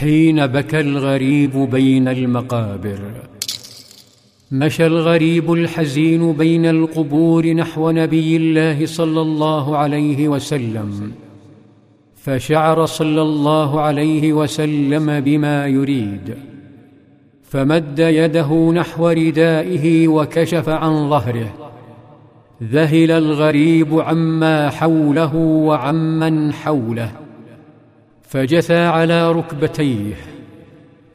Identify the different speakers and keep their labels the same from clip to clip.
Speaker 1: حين بكى الغريب بين المقابر. مشى الغريب الحزين بين القبور نحو نبي الله صلى الله عليه وسلم فشعر صلى الله عليه وسلم بما يريد فمد يده نحو ردائه وكشف عن ظهره. ذهل الغريب عما حوله وعمن حوله. فجثى على ركبتيه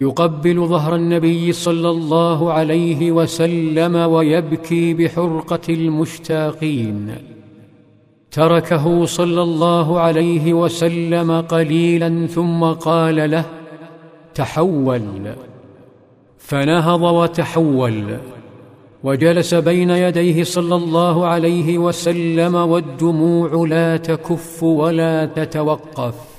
Speaker 1: يقبل ظهر النبي صلى الله عليه وسلم ويبكي بحرقة المشتاقين. تركه صلى الله عليه وسلم قليلا ثم قال له تحول. فنهض وتحول وجلس بين يديه صلى الله عليه وسلم والدموع لا تكف ولا تتوقف.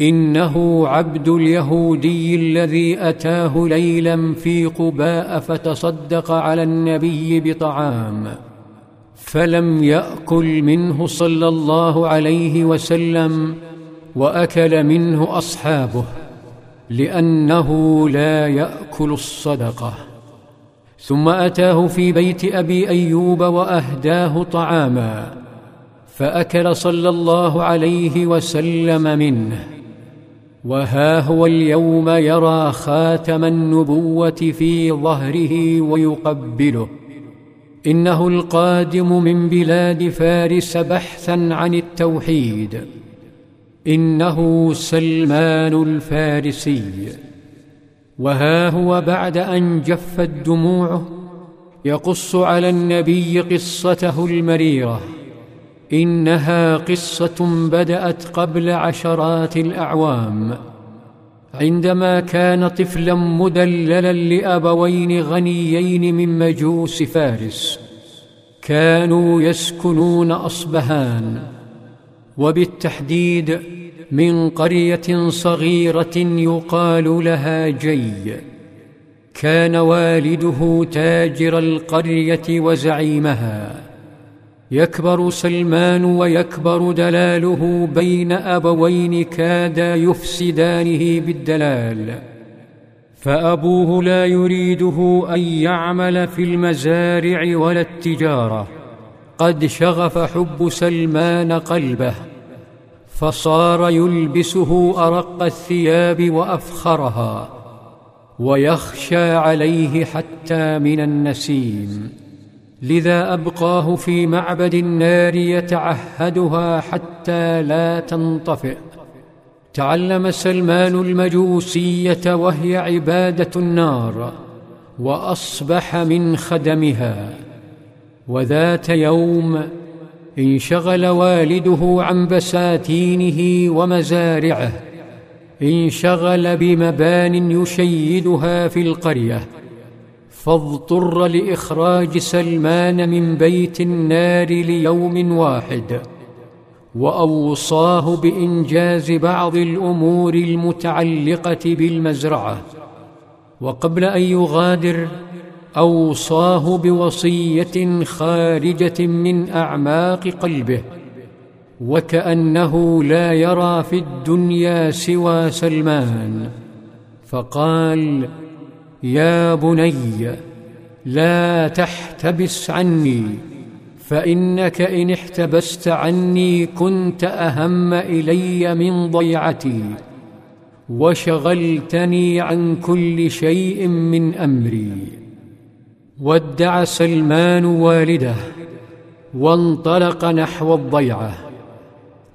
Speaker 1: إنه عبد اليهودي الذي أتاه ليلا في قباء فتصدق على النبي بطعام فلم يأكل منه صلى الله عليه وسلم وأكل منه أصحابه لأنه لا يأكل الصدقة. ثم أتاه في بيت أبي أيوب وأهداه طعاما فأكل صلى الله عليه وسلم منه. وها هو اليوم يرى خاتم النبوه في ظهره ويقبله. انه القادم من بلاد فارس بحثا عن التوحيد. انه سلمان الفارسي. وها هو بعد ان جفت دموعه يقص على النبي قصته المريره. إنها قصة بدأت قبل عشرات الأعوام. عندما كان طفلا مدللا لأبوين غنيين من مجوس فارس كانوا يسكنون أصبهان. وبالتحديد من قرية صغيرة يقال لها جي. كان والده تاجر القرية وزعيمها. يكبر سلمان ويكبر دلاله بين أبوين كادا يفسدانه بالدلال. فأبوه لا يريده أن يعمل في المزارع ولا التجارة. قد شغف حب سلمان قلبه فصار يلبسه أرق الثياب وأفخرها ويخشى عليه حتى من النسيم. لذا أبقاه في معبد النار يتعهدها حتى لا تنطفئ. تعلم سلمان المجوسية وهي عبادة النار وأصبح من خدمها. وذات يوم انشغل والده عن بساتينه ومزارعه. انشغل بمبان يشيدها في القرية. فاضطر لإخراج سلمان من بيت النار ليوم واحد وأوصاه بإنجاز بعض الأمور المتعلقة بالمزرعة. وقبل أن يغادر أوصاه بوصية خارجة من أعماق قلبه وكأنه لا يرى في الدنيا سوى سلمان. فقال يا بني لا تحتبس عني فإنك إن احتبست عني كنت أهم إلي من ضيعتي وشغلتني عن كل شيء من أمري. ودع سلمان والده وانطلق نحو الضيعة.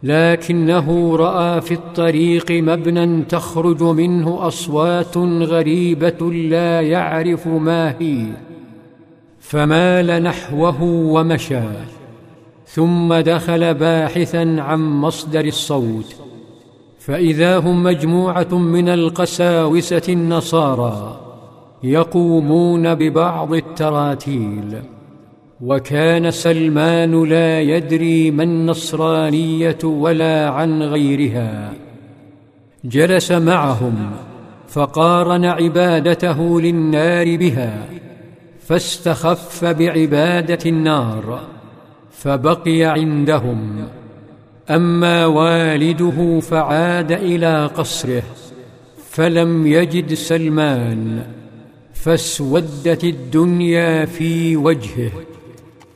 Speaker 1: لكنه رأى في الطريق مبنى تخرج منه أصوات غريبة لا يعرف ما هي. فمال نحوه ومشى. ثم دخل باحثا عن مصدر الصوت. فإذا هم مجموعة من القساوسة النصارى يقومون ببعض التراتيل. وكان سلمان لا يدري ما النصرانية ولا عن غيرها. جلس معهم فقارن عبادته للنار بها فاستخف بعبادة النار فبقي عندهم. أما والده فعاد إلى قصره فلم يجد سلمان فاسودت الدنيا في وجهه.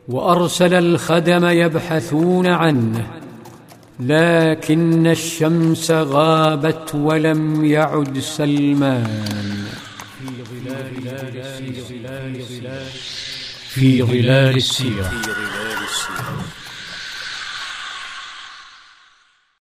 Speaker 1: وأرسل الخدم يبحثون عنه لكن الشمس غابت ولم يعد سلمان.
Speaker 2: في ظلال السيرة.